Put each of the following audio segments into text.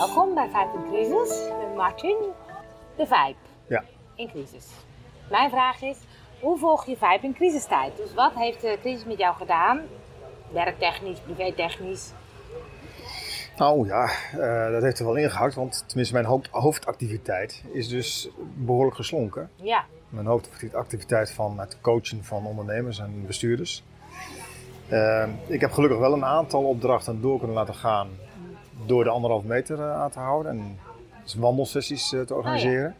Welkom bij Vijf in Crisis met Martin. De Vijp Ja. in crisis. Mijn vraag is, hoe volg je Vijp in crisistijd? Dus wat heeft de crisis met jou gedaan? Werktechnisch, privétechnisch? Nou ja, eh, dat heeft er wel ingehakt, want tenminste mijn hoofd- hoofdactiviteit is dus behoorlijk geslonken. Ja, Mijn hoofdactiviteit van het coachen van ondernemers en bestuurders. Eh, ik heb gelukkig wel een aantal opdrachten door kunnen laten gaan door de anderhalf meter eh, aan te houden en dus wandelsessies eh, te organiseren.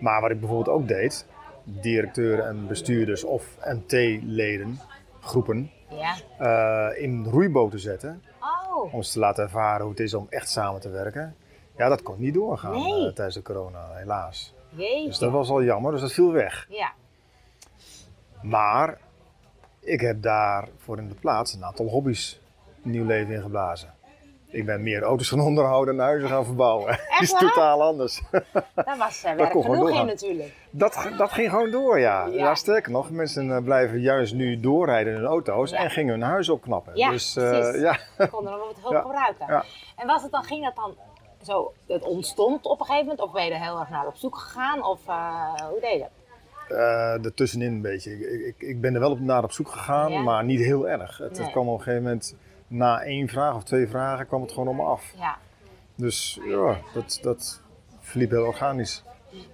Maar wat ik bijvoorbeeld ook deed, directeuren en bestuurders of MT-leden, groepen, ja. eh, in roeiboten zetten Oh, om ze te laten ervaren hoe het is om echt samen te werken. Ja, dat kon niet doorgaan Nee. tijdens de corona, helaas. jeetje. Dus dat was al jammer, dus dat viel weg. Ja, Maar ik heb daar voor in de plaats een aantal hobby's nieuw leven ingeblazen. Ik ben meer auto's gaan onderhouden en huizen gaan verbouwen. Dat is totaal anders. daar was uh, werk gewoon genoeg in natuurlijk. Dat, dat ging gewoon door, ja. Ja. ja. sterker nog, mensen eh, blijven juist nu doorrijden in hun auto's Ja. en gingen hun huis opknappen. Ja, dus eh, precies. ja, Ik kon er wat hulp gebruiken. En was het dan, ging dat dan zo, het ontstond op een gegeven moment? Of ben je er heel erg naar op zoek gegaan? Of eh, hoe deed je dat? Ertussenin een beetje. Ik, ik, ik ben er wel op, naar op zoek gegaan, maar niet heel erg. Het, Nee. het kwam op een gegeven moment, na één vraag of twee vragen, kwam het gewoon op me af. Ja. Dus ja, dat, dat verliep heel organisch.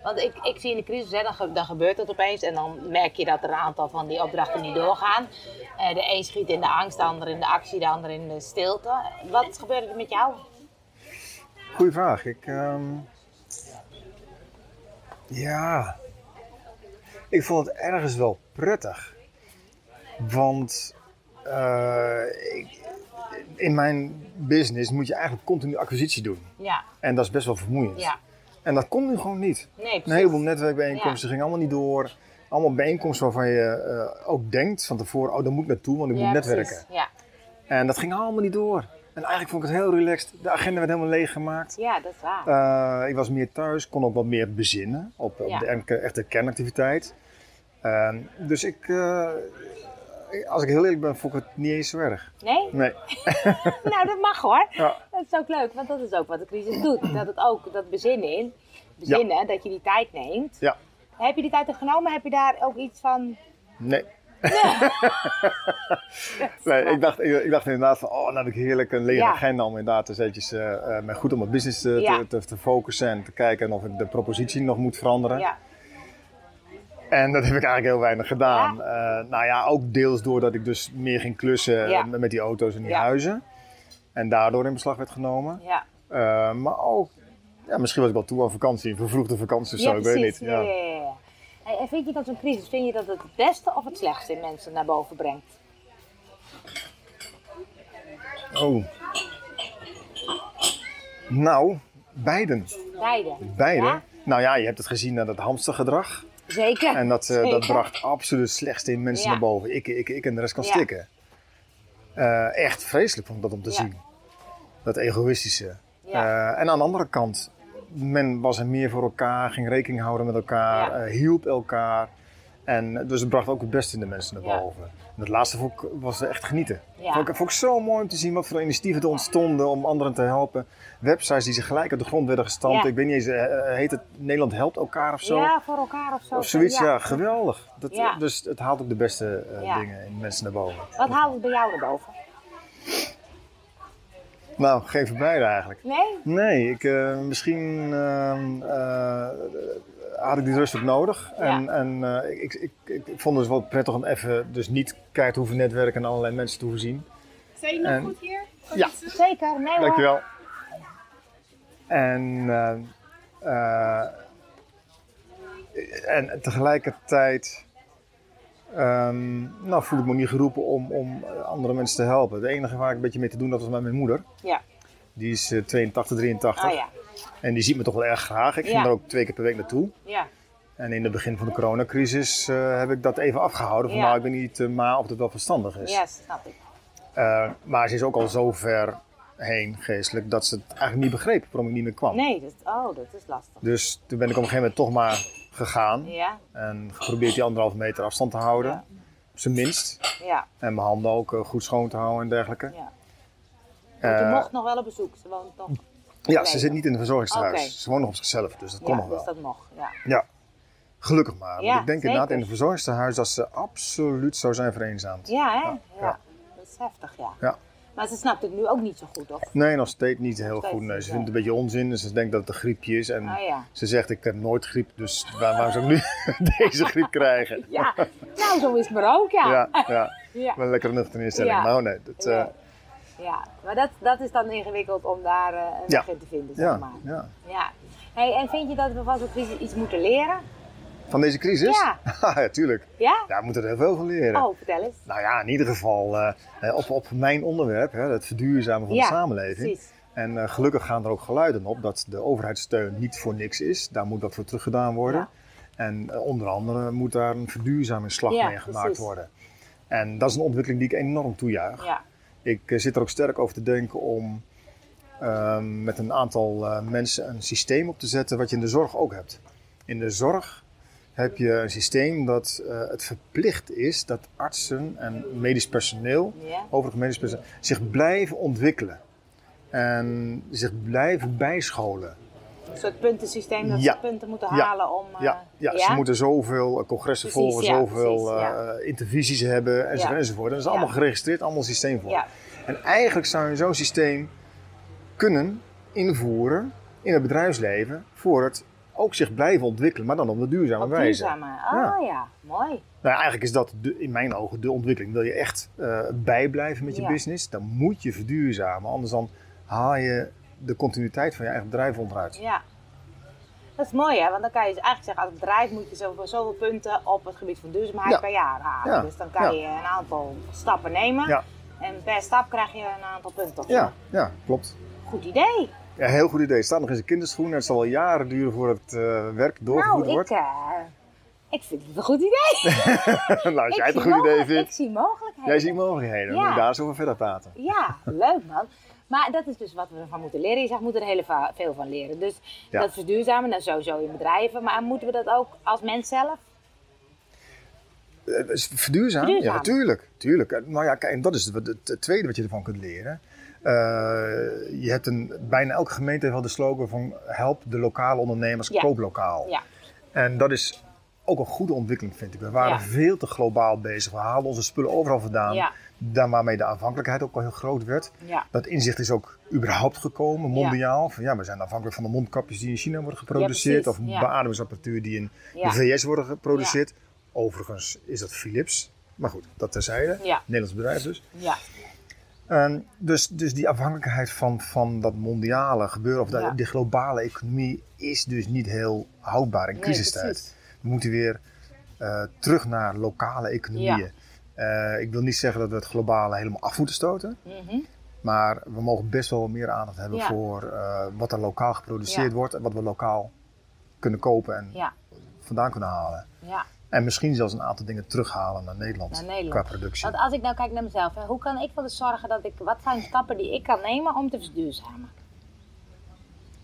Want ik, ik zie in de crisis, hè, dan, ge- dan gebeurt het opeens en dan merk je dat er een aantal van die opdrachten niet doorgaan. Eh, de een schiet in de angst, de ander in de actie, de ander in de stilte. Wat gebeurde er met jou? Goeie vraag. Ik, ehm, ja, ik vond het ergens wel prettig. Want eh, ik- in mijn business moet je eigenlijk continu acquisitie doen. Ja, En dat is best wel vermoeiend. ja. En dat kon nu gewoon niet. Nee, Een heleboel netwerkbijeenkomsten Ja. gingen allemaal niet door. Allemaal bijeenkomsten waarvan je eh, ook denkt van tevoren, oh daar moet ik naartoe, want ik Ja, moet precies. netwerken. Ja. En dat ging allemaal niet door. En eigenlijk vond ik het heel relaxed. De agenda werd helemaal leeg gemaakt. ja, dat is waar. Eh, ik was meer thuis, kon ook wat meer bezinnen op, op de echte kernactiviteit. Ehm, dus ik, eh, als ik heel eerlijk ben, vond ik het niet eens zo erg. Nee? Nee. nou, dat mag hoor. Ja. Dat is ook leuk, want dat is ook wat de crisis doet. Dat het ook, dat bezinnen in. Bezinnen, dat je die tijd neemt. Ja. Heb je die tijd genomen? Heb je daar ook iets van... Nee. nee, ik dacht, ik, ik dacht inderdaad van, oh, dan heb ik heerlijk een lege Ja. agenda om inderdaad eens eventjes, me goed op mijn business te, Ja. te, te, te focussen en te kijken of ik de propositie nog moet veranderen. Ja, En dat heb ik eigenlijk heel weinig gedaan. Eh, nou ja, ook deels doordat ik dus meer ging klussen Ja. eh, met die auto's en die Ja. huizen. En daardoor in beslag werd genomen. ja. Eh, maar ook, ja, misschien was ik wel toe aan vakantie, een vervroegde vakantie of zo, ja, ik weet niet. Ja, Ja. Hey, en vind je dat zo'n crisis, vind je dat het het beste of het slechtste in mensen naar boven brengt? Oh. Nou, beiden. Beide. Beide. Ja? Nou ja, je hebt het gezien aan het hamstergedrag. Zeker. En dat, eh, dat Zeker. bracht absoluut slechtste in mensen Ja. naar boven. Ik, ik, ik en de rest kan Ja. stikken. Eh, echt vreselijk vond ik dat om te Ja. zien. Dat egoïstische. Eh, en aan de andere kant, men was er meer voor elkaar, ging rekening houden met elkaar, hielp elkaar. En dus het bracht ook het beste in de mensen naar Ja. boven. En het laatste vond ik, was echt genieten. Ja. Vond, ik, vond ik zo mooi om te zien wat voor initiatieven er ontstonden om anderen te helpen. Websites die zich gelijk uit de grond werden gestampt. Ja. Ik weet niet eens, eh, heet het Nederland helpt elkaar of zo? Ja, voor elkaar of zo. Of zoiets, ja, geweldig. Dat, Ja. Dus het haalt ook de beste eh, Ja. dingen in mensen naar boven. Wat haalt het bij jou naar boven? Nou, geen van beide eigenlijk. Nee? Nee, ik, eh, misschien ehm, eh, had ik die rust ook nodig. En, Ja. en eh, ik, ik, ik, ik vond het dus wel prettig om even dus niet keihard te hoeven netwerken en allerlei mensen te hoeven zien. Zijn je nog En- goed hier? Ja. Zeker, nee hoor. Dankjewel. En, en tegelijkertijd ehm, nou, voel ik me niet geroepen om, om andere mensen te helpen. Het enige waar ik een beetje mee te doen had was met mijn moeder. Ja. Die is eh, 82, 83. Oh ja. En die ziet me toch wel erg graag. Ik ging Ja. er ook twee keer per week naartoe. Ja. En in het begin van de coronacrisis eh, heb ik dat even afgehouden. Van Ja. nou, ik weet niet uh, maar of het wel verstandig is. Ja, snap ik. Eh, maar ze is ook al zo ver heen geestelijk dat ze het eigenlijk niet begreep waarom ik niet meer kwam. Nee, dat, oh, dat is lastig. Dus toen ben ik op een gegeven moment toch maar gegaan. Ja, En geprobeerd die anderhalve meter afstand te houden. Ja. Op zijn minst. ja, En mijn handen ook eh, goed schoon te houden en dergelijke. ja. Want je Eh, mocht nog wel op bezoek. Ze woont nog. Ja, ze zit niet in een verzorgingstehuis. Ze woont nog op zichzelf, dus dat kon nog wel. dus dat mocht, ja. Ja, gelukkig maar. Want ik denk inderdaad in een verzorgingstehuis dat ze absoluut zou zijn vereenzaamd. Ja, hè? Ja. Dat is heftig, ja. Maar ze snapt het nu ook niet zo goed, of? Nee, nog steeds niet heel steeds goed. Nee, ze vindt het een beetje onzin. en Ze denkt dat het een griepje is. En Ah ja. ze zegt, ik heb nooit griep, dus waar, waarom zou ik nu deze griep krijgen? Ja, nou zo is het maar ook, ja. Ja, ja. ja. Wel een lekkere nuchtere instelling. Ja. Nou nee, dat, eh. Ja, maar dat, dat is dan ingewikkeld om daar eh, een weg in te vinden, zeg maar. ja. Ja. Hey, en vind je dat we van zo'n crisis iets moeten leren? Van deze crisis? Ja. ja, tuurlijk. Ja? We moeten er heel veel van leren. Oh, vertel eens. Nou ja, in ieder geval eh, eh, op, op mijn onderwerp, hè, het verduurzamen van Ja, de samenleving. Precies. En eh, gelukkig gaan er ook geluiden op dat de overheidssteun niet voor niks is. Daar moet wat voor teruggedaan worden. Ja. En onder andere moet daar een verduurzamingsslag Ja, mee gemaakt precies. worden. En dat is een ontwikkeling die ik enorm toejuich. Ja. Ik zit er ook sterk over te denken om ehm, met een aantal mensen een systeem op te zetten wat je in de zorg ook hebt. In de zorg heb je een systeem dat eh, het verplicht is dat artsen en medisch personeel, overigens medisch personeel, zich blijven ontwikkelen. En zich blijven bijscholen. Een soort puntensysteem dat Ja. ze punten moeten Ja. halen om... eh, Ja, ja, ze moeten zoveel eh, congressen volgen, zoveel precies, eh, intervisies hebben enzovoort, enzovoort. En dat is allemaal geregistreerd, allemaal systeem voor. En eigenlijk zou je zo'n systeem kunnen invoeren in het bedrijfsleven voor het ook zich blijven ontwikkelen, maar dan op de duurzame Op wijze. duurzame. Oh ja. mooi. Nou, ja, eigenlijk is dat de, in mijn ogen de ontwikkeling. Wil je echt eh, bijblijven met je Ja. business, dan moet je verduurzamen. Anders dan haal je de continuïteit van je eigen bedrijf onderuit. Ja. Dat is mooi hè, want dan kan je dus eigenlijk zeggen als bedrijf moet je zoveel, zoveel punten op het gebied van duurzaamheid per jaar halen. Dus dan kan je een aantal stappen nemen en per stap krijg je een aantal punten. Ja, ja, klopt. Goed idee. Ja, heel goed idee. Het staat nog in zijn kinderschoen. Het zal wel jaren duren voordat het eh, werk doorgevoerd nou, wordt. ik, eh, ik vind het een goed idee. nou, als jij het een goed idee vindt, Ik zie mogelijkheden. jij ziet mogelijkheden. Dan Ja. moet je daar eens over verder praten. Ja, leuk man. Maar dat is dus wat we ervan moeten leren. Je zegt, we moeten er heel veel van leren. Dus Ja. dat verduurzamen, nou sowieso in bedrijven. Maar moeten we dat ook als mens zelf? Eh? Verduurzamen. Ja, natuurlijk. tuurlijk. Eh, Nou ja, kijk, en dat is het, tweede wat je ervan kunt leren. Eh, je hebt een, bijna elke gemeente heeft wel de slogan van help de lokale ondernemers, Ja. koop lokaal. Ja, En dat is ook een goede ontwikkeling, vind ik. We waren Ja. veel te globaal bezig. We haalden onze spullen overal vandaan. ja, Daar waarmee de afhankelijkheid ook wel heel groot werd. ja. Dat inzicht is ook überhaupt gekomen, mondiaal. Van, ja, we zijn afhankelijk van de mondkapjes die in China worden geproduceerd. of beademingsapparatuur die in de VS worden geproduceerd. Overigens is dat Philips. Maar goed, dat terzijde. Ja. Nederlands bedrijf dus. ja. En dus, dus die afhankelijkheid van, van dat mondiale gebeuren, of de, Ja. de globale economie, is dus niet heel houdbaar in Nee, crisistijd. precies. we moeten weer eh, terug naar lokale economieën. Eh, ik wil niet zeggen dat we het globale helemaal af moeten stoten. Mhm. Maar we mogen best wel meer aandacht hebben Ja. voor eh, wat er lokaal geproduceerd wordt en wat we lokaal kunnen kopen en vandaan kunnen halen. ja. En misschien zelfs een aantal dingen terughalen naar Nederland, Naar Nederland. qua productie. Want als ik nou kijk naar mezelf, hè, hoe kan ik eens zorgen dat ik... Wat zijn stappen die ik kan nemen om te verduurzamen?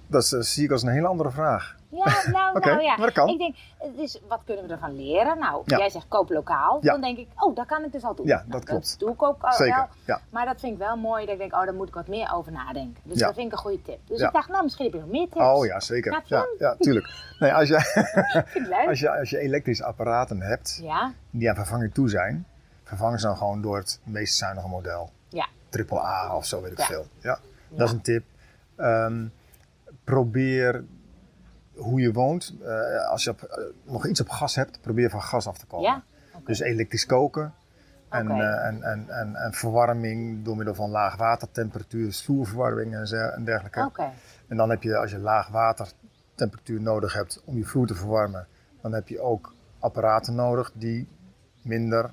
Dat eh, zie ik als een hele andere vraag. Ja, nou, nou ja. maar dat kan. Ik denk, het is, wat kunnen we ervan leren? Nou, Ja. jij zegt koop lokaal. Ja. Dan denk ik, oh, dat kan ik dus al doen. Ja, Nou, dat klopt. Dat doe ik ook al Zeker, wel. ja. Maar dat vind ik wel mooi. Dat ik denk, oh, daar moet ik wat meer over nadenken. Dus dat vind ik een goede tip. Dus ik dacht, nou, misschien heb je nog meer tips. Oh ja, zeker. Ja, ja, tuurlijk. Nee, als, je, als, je, als je elektrische apparaten hebt Ja, die aan vervanging toe zijn, vervangen ze dan gewoon door het meest zuinige model. ja, Triple A of zo, weet ik veel. Ja, dat is een tip. Ehm, probeer hoe je woont. eh, als je op, eh, nog iets op gas hebt, probeer van gas af te komen. ja. Dus elektrisch koken. En, eh, en, en, en, en verwarming door middel van laag watertemperatuur, vloerverwarming en, zo- en dergelijke. Oké. En dan heb je, als je laag watertemperatuur nodig hebt om je vloer te verwarmen, dan heb je ook apparaten nodig die minder,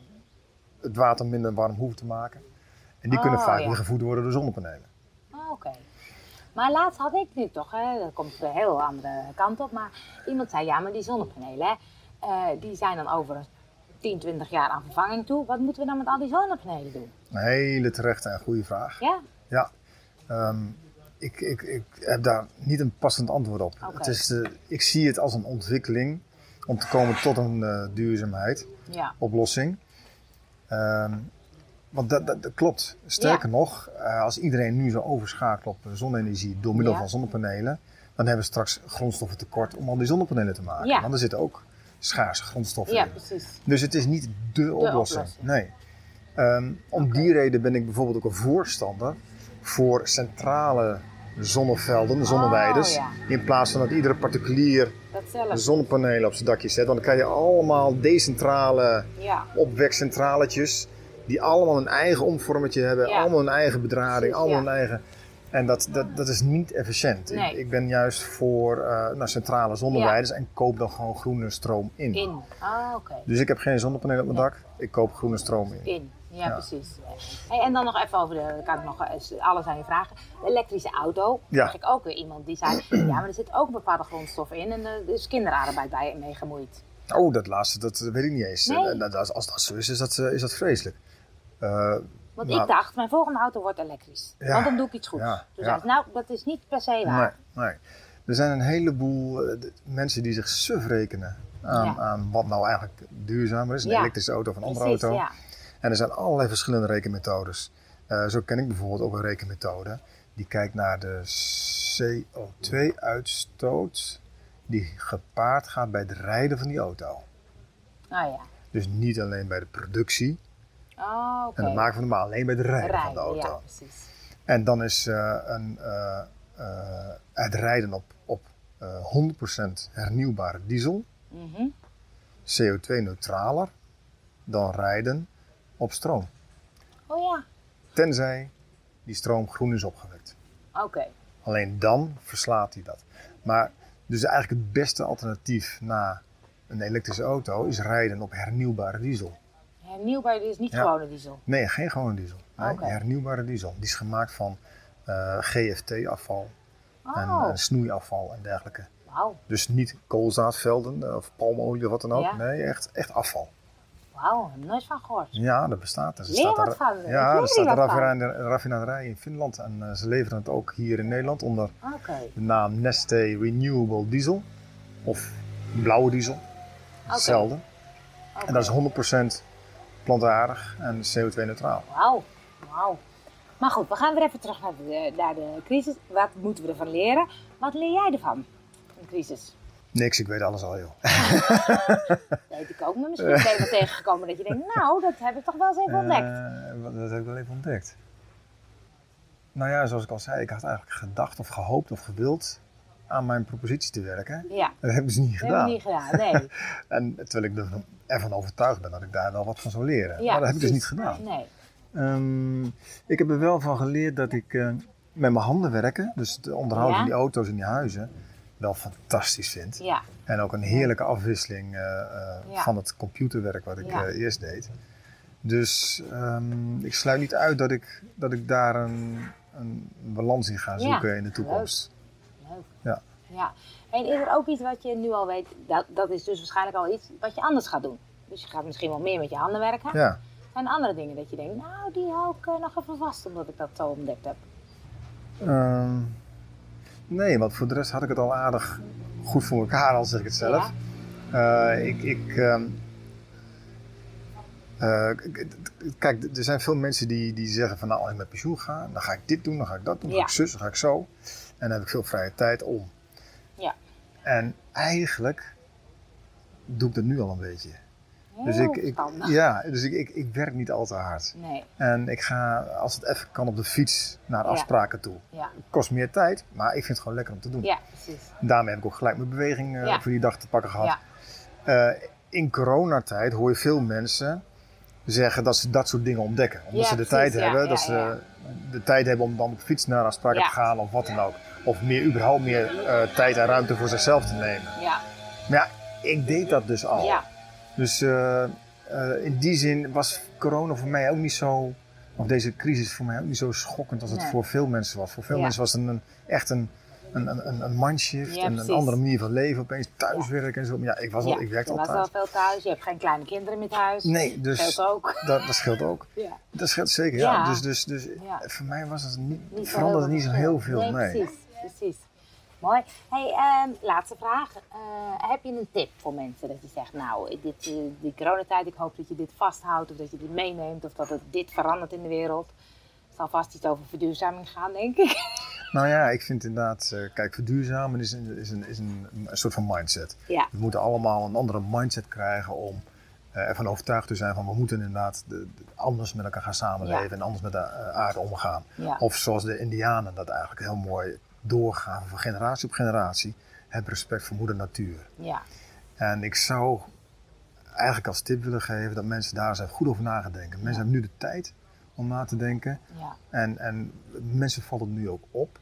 het water minder warm hoeven te maken. En die kunnen Oh, vaak ja. weer gevoed worden door zonnepanelen. Oh, Oké. Maar laatst had ik nu toch, hè, dat komt een heel andere kant op, maar iemand zei, ja, maar die zonnepanelen, hè, eh, die zijn dan over 10, 20 jaar aan vervanging toe. Wat moeten we dan met al die zonnepanelen doen? Een hele terechte en goede vraag. Ja? Ja. Ehm, ik, ik, ik heb daar niet een passend antwoord op. Het is de, ik zie het als een ontwikkeling om te komen tot een eh, duurzaamheid. Ja. oplossing. Ehm, Want dat, dat, dat klopt. Sterker nog, eh, als iedereen nu zo overschakelt op zonne-energie door middel Ja. van zonnepanelen, dan hebben we straks grondstoffen tekort om al die zonnepanelen te maken. Ja. Want er zitten ook schaarse grondstoffen Ja, in. precies. Dus het is niet dé oplossing. oplossing. Nee. Ehm, om die reden ben ik bijvoorbeeld ook een voorstander voor centrale zonnevelden, zonneweiders. Oh, ja. In plaats van dat iedere particulier Dat zonnepanelen op zijn dakje zet. Want dan krijg je allemaal decentrale Ja. opwekcentraletjes. Die allemaal een eigen omvormetje hebben, Ja. allemaal een eigen bedrading, allemaal een eigen. En dat, dat, dat is niet efficiënt. Nee. Ik, ik ben juist voor eh, nou, centrale zonneweiders en koop dan gewoon groene stroom in. In. Ah, oké. Dus ik heb geen zonnepanelen op mijn dak, ik koop groene stroom in. In. Ja, Ja. precies. Hey, en dan nog even over de, kan ik nog eens alles aan je vragen. De elektrische auto. Ja. Zag ik ook weer iemand die zei, ja, maar er zit ook bepaalde grondstoffen in en er is kinderarbeid bij mee gemoeid. Oh, dat laatste, dat weet ik niet eens. Nee. En dat- als, als dat zo is, is dat, eh, is dat vreselijk. Eh, Want Nou. ik dacht, mijn volgende auto wordt elektrisch. Ja. Want dan doe ik iets goeds. Ja, Toen ja. zei ze, nou, dat is niet per se waar. nee, nee. Er zijn een heleboel eh, mensen die zich suf rekenen aan, aan wat nou eigenlijk duurzamer is. Een elektrische auto of een andere Precies, auto. ja. En er zijn allerlei verschillende rekenmethodes. Eh, zo ken ik bijvoorbeeld ook een rekenmethode die kijkt naar de CO2-uitstoot die gepaard gaat bij het rijden van die auto. Oh ja. Dus niet alleen bij de productie Oh, en het maken van de maar alleen bij het rijden, van de auto. ja, precies. En dan is eh, een, eh, eh, het rijden op, op eh 100% hernieuwbare diesel Mhm. CO2-neutraler dan rijden op stroom. Oh ja, Tenzij die stroom groen is opgewekt. oké. Alleen dan verslaat hij dat. Maar dus eigenlijk het beste alternatief na een elektrische auto is rijden op hernieuwbare diesel. Hernieuwbaar is niet Ja. gewone diesel. Nee, geen gewone diesel. Nee, hernieuwbare diesel. Die is gemaakt van eh, GFT-afval en Oh, eh, snoeiafval en dergelijke. Dus niet koolzaadvelden eh, of palmolie of wat dan ook. Ja. Nee, echt, echt afval. Wauw, nooit van gehoord. Ja, dat bestaat. Er Leer staat wat er- van Ja, er staat een raffinaderij, in Finland en ze leveren het ook hier in Nederland onder de naam Neste Renewable Diesel of blauwe diesel. Hetzelfde. oké. En dat is 100% plantaardig en CO2-neutraal. Wauw, wauw. Maar goed, we gaan weer even terug naar de, naar de crisis. Wat moeten we ervan leren? Wat leer jij ervan? Een crisis. Niks, ik weet alles al heel. Weet ik ook, maar misschien ben je wel tegengekomen dat je denkt, nou, dat heb ik toch wel eens even ontdekt. Eh, wat- dat heb ik wel even ontdekt. Nou ja, zoals ik al zei, ik had eigenlijk gedacht of gehoopt of gewild aan mijn propositie te werken. Ja, Dat hebben ze niet dat hebben gedaan. niet gedaan, nee. En terwijl ik er- ervan overtuigd ben dat ik daar wel wat van zou leren. Ja, maar dat heb ik dus niet gedaan. Nee. Ehm, ik heb er wel van geleerd dat ik eh, met mijn handen werken, dus het onderhouden Ja. van die auto's en die huizen, wel fantastisch vind. Ja, En ook een heerlijke afwisseling eh, eh, van het computerwerk wat ik eerst deed. Dus ehm, ik sluit niet uit dat ik, dat ik daar een, een balans in ga zoeken in de toekomst. leuk. Ja. ja. En is er ook iets wat je nu al weet, dat, dat is dus waarschijnlijk al iets wat je anders gaat doen. Dus je gaat misschien wel meer met je handen werken. Ja. Zijn er andere dingen dat je denkt, nou, die hou ik eh, nog even vast omdat ik dat zo ontdekt heb. Ehm, nee, want voor de rest had ik het al aardig goed voor elkaar, al zeg ik het zelf. Eh, ik, ik, ehm, eh, kijk, er zijn veel mensen die, die zeggen van nou, als ik met pensioen ga, dan ga ik dit doen, dan ga ik dat doen, dan Ja. ga ik zus, dan ga ik zo. En dan heb ik veel vrije tijd om. Ja. En eigenlijk doe ik dat nu al een beetje. Dus ik, ja, dus ik, ik, ik werk niet al te hard. Nee, En ik ga, als het even kan, op de fiets naar Ja. afspraken toe. ja. Kost meer tijd, maar ik vind het gewoon lekker om te doen. Ja, precies. Daarmee heb ik ook gelijk mijn beweging eh, Ja. voor die dag te pakken gehad. Ja. Eh, in coronatijd hoor je veel mensen zeggen dat ze dat soort dingen ontdekken. Omdat ze de precies, tijd hebben, dat ze de tijd hebben om dan op fiets naar afspraken te gaan of wat dan ook. Of meer, überhaupt meer eh, tijd en ruimte voor zichzelf te nemen. Ja, Maar ja, ik deed dat dus al. ja. Dus eh, eh, in die zin was corona voor mij ook niet zo, of deze crisis voor mij ook niet zo schokkend als het Nee. voor veel mensen was. Voor veel Ja. mensen was het een, echt een, een, een, een- mindshift, Ja, en een andere manier van leven, opeens thuiswerken en zo. Maar ja, ik, was al, ik werkte je was al veel thuis, je hebt geen kleine kinderen met huis. Nee, dus Scheelt ook. dat, dat scheelt ook. Ja. Dat scheelt zeker, ja. Dus, dus, dus Ja. voor mij was het niet, Niet veranderde niet zo heel veel, nee. Precies, precies. Mooi. Hey, ehm, laatste vraag. Eh, heb je een tip voor mensen dat je zegt, nou, dit, uh, die coronatijd, ik hoop dat je dit vasthoudt of dat je dit meeneemt of dat het dit verandert in de wereld? Het zal vast iets over verduurzaming gaan, denk ik. Nou ja, ik vind inderdaad, uh, kijk, verduurzamen is een, is een, is een, een soort van mindset. Ja. We moeten allemaal een andere mindset krijgen om ervan overtuigd te zijn van we moeten inderdaad de, de, anders met elkaar gaan samenleven Ja. en anders met de aarde omgaan. Ja. Of zoals de Indianen dat eigenlijk heel mooi doorgaan van generatie op generatie. Heb respect voor moeder natuur. Ja. En ik zou eigenlijk als tip willen geven dat mensen daar eens goed over na gaan denken. Mensen hebben nu de tijd om na te denken. Ja. En, en mensen vallen het nu ook op.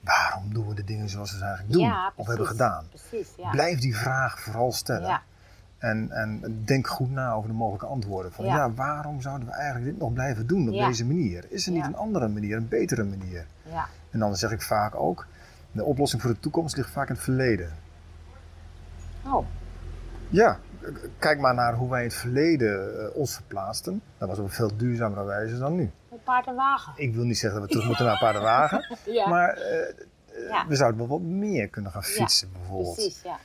Waarom doen we de dingen zoals we ze eigenlijk doen? Ja, of hebben gedaan? Precies, ja. Blijf die vraag vooral stellen. Ja. En, en denk goed na over de mogelijke antwoorden. Van Ja. waarom zouden we eigenlijk dit nog blijven doen op deze manier? Is er niet een andere manier, een betere manier? Ja. En dan zeg ik vaak ook, de oplossing voor de toekomst ligt vaak in het verleden. Oh, Ja, kijk maar naar hoe wij in het verleden eh, ons verplaatsten. Dat was op een veel duurzamere wijze dan nu. een paard en wagen. Ik wil niet zeggen dat we terug moeten naar paardenwagen. Ja. Maar eh, eh, Ja. we zouden wel wat meer kunnen gaan Ja, fietsen bijvoorbeeld. Precies, ja.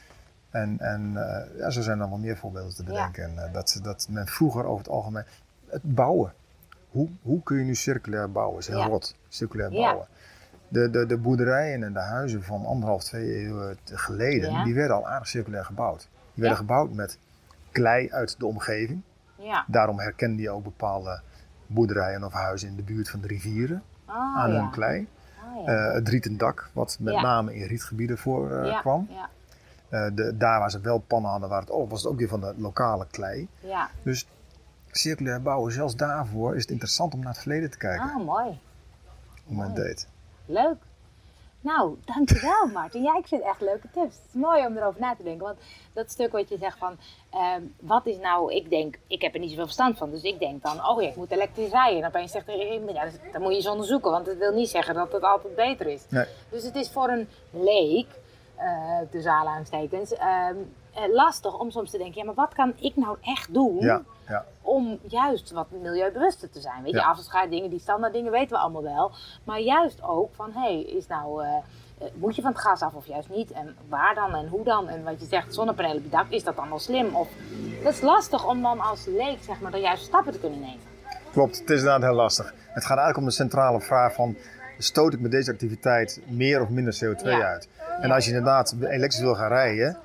En, en ja, zo zijn er wel meer voorbeelden te bedenken. En, dat, dat men vroeger over het algemeen... Het bouwen. Hoe, hoe kun je nu circulair bouwen? is heel Ja. rot. Circulair Ja. bouwen. De, de, de boerderijen en de huizen van anderhalf, twee eeuwen geleden... Ja. die werden al aardig circulair gebouwd. Die werden gebouwd met klei uit de omgeving. Ja. Daarom herkende je ook bepaalde boerderijen of huizen in de buurt van de rivieren Oh, aan hun klei. Oh, ja. Het rieten dak, wat met name in rietgebieden voor eh. Ja. Eh, de, daar waar ze wel pannen hadden, waar het, oh, was het ook weer van de lokale klei. Ja. Dus circulair bouwen, zelfs daarvoor is het interessant om naar het verleden te kijken. Ah, mooi. hoe mooi. deed. Leuk. Nou, dankjewel Martin. Ja, ik vind het echt leuke tips. Het is mooi om erover na te denken. Want dat stuk wat je zegt van, ehm, wat is nou, ik denk, ik heb er niet zoveel verstand van. Dus ik denk dan, oh ja, ik moet elektrisch rijden. En opeens zegt er, ja, dan moet je eens onderzoeken. Want het wil niet zeggen dat het altijd beter is. Nee. Dus het is voor een leek, eh tussen aanhalingstekens, ehm, eh, lastig om soms te denken, ja, maar wat kan ik nou echt doen? Ja, ja. om juist wat milieubewuster te zijn. Weet je, Ja. afvalscheid dingen, die standaard dingen weten we allemaal wel. Maar juist ook van, hé, hey, is nou, eh, eh, moet je van het gas af of juist niet? En waar dan en hoe dan? En wat je zegt, zonnepanelen op je dak, is dat dan wel slim? Of, dat is lastig om dan als leek, zeg maar, de juiste stappen te kunnen nemen. Klopt, het is inderdaad heel lastig. Het gaat eigenlijk om de centrale vraag van... stoot ik met deze activiteit meer of minder CO2 Ja. uit? En als je inderdaad elektrisch wil gaan rijden...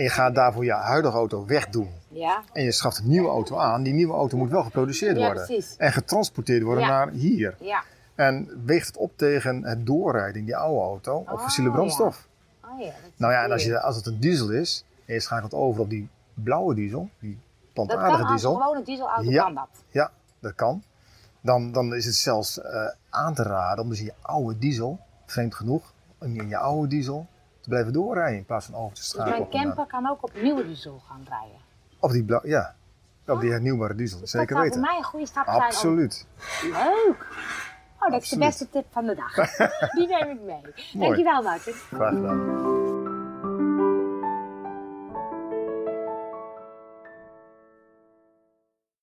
en je gaat daarvoor je huidige auto wegdoen... Ja, en je schaft een nieuwe auto aan... die nieuwe auto moet wel geproduceerd Ja, worden. precies. En getransporteerd worden Ja. naar hier. ja. En weegt het op tegen het doorrijden in die oude auto op Oh, fossiele brandstof. Oh ja, is Nou ja, en als, je, als het een diesel is en je schakelt over op die blauwe diesel, die plantaardige als diesel, gewoon een dieselauto, Ja. kan dat. ja, dat kan. Dan, dan is het zelfs eh, aan te raden om dus in je oude diesel, vreemd genoeg, in je oude diesel te blijven doorrijden in plaats van over te Dus schakelen. mijn op een, camper kan ook op nieuwe diesel gaan rijden. Op die ja, op die hernieuwbare diesel, Dus zeker dat zou weten. voor mij een goede stap zijn. om- Absoluut. Leuk! Oh, dat is de beste tip van de dag. Die neem ik mee. Dankjewel, Martin. Graag gedaan.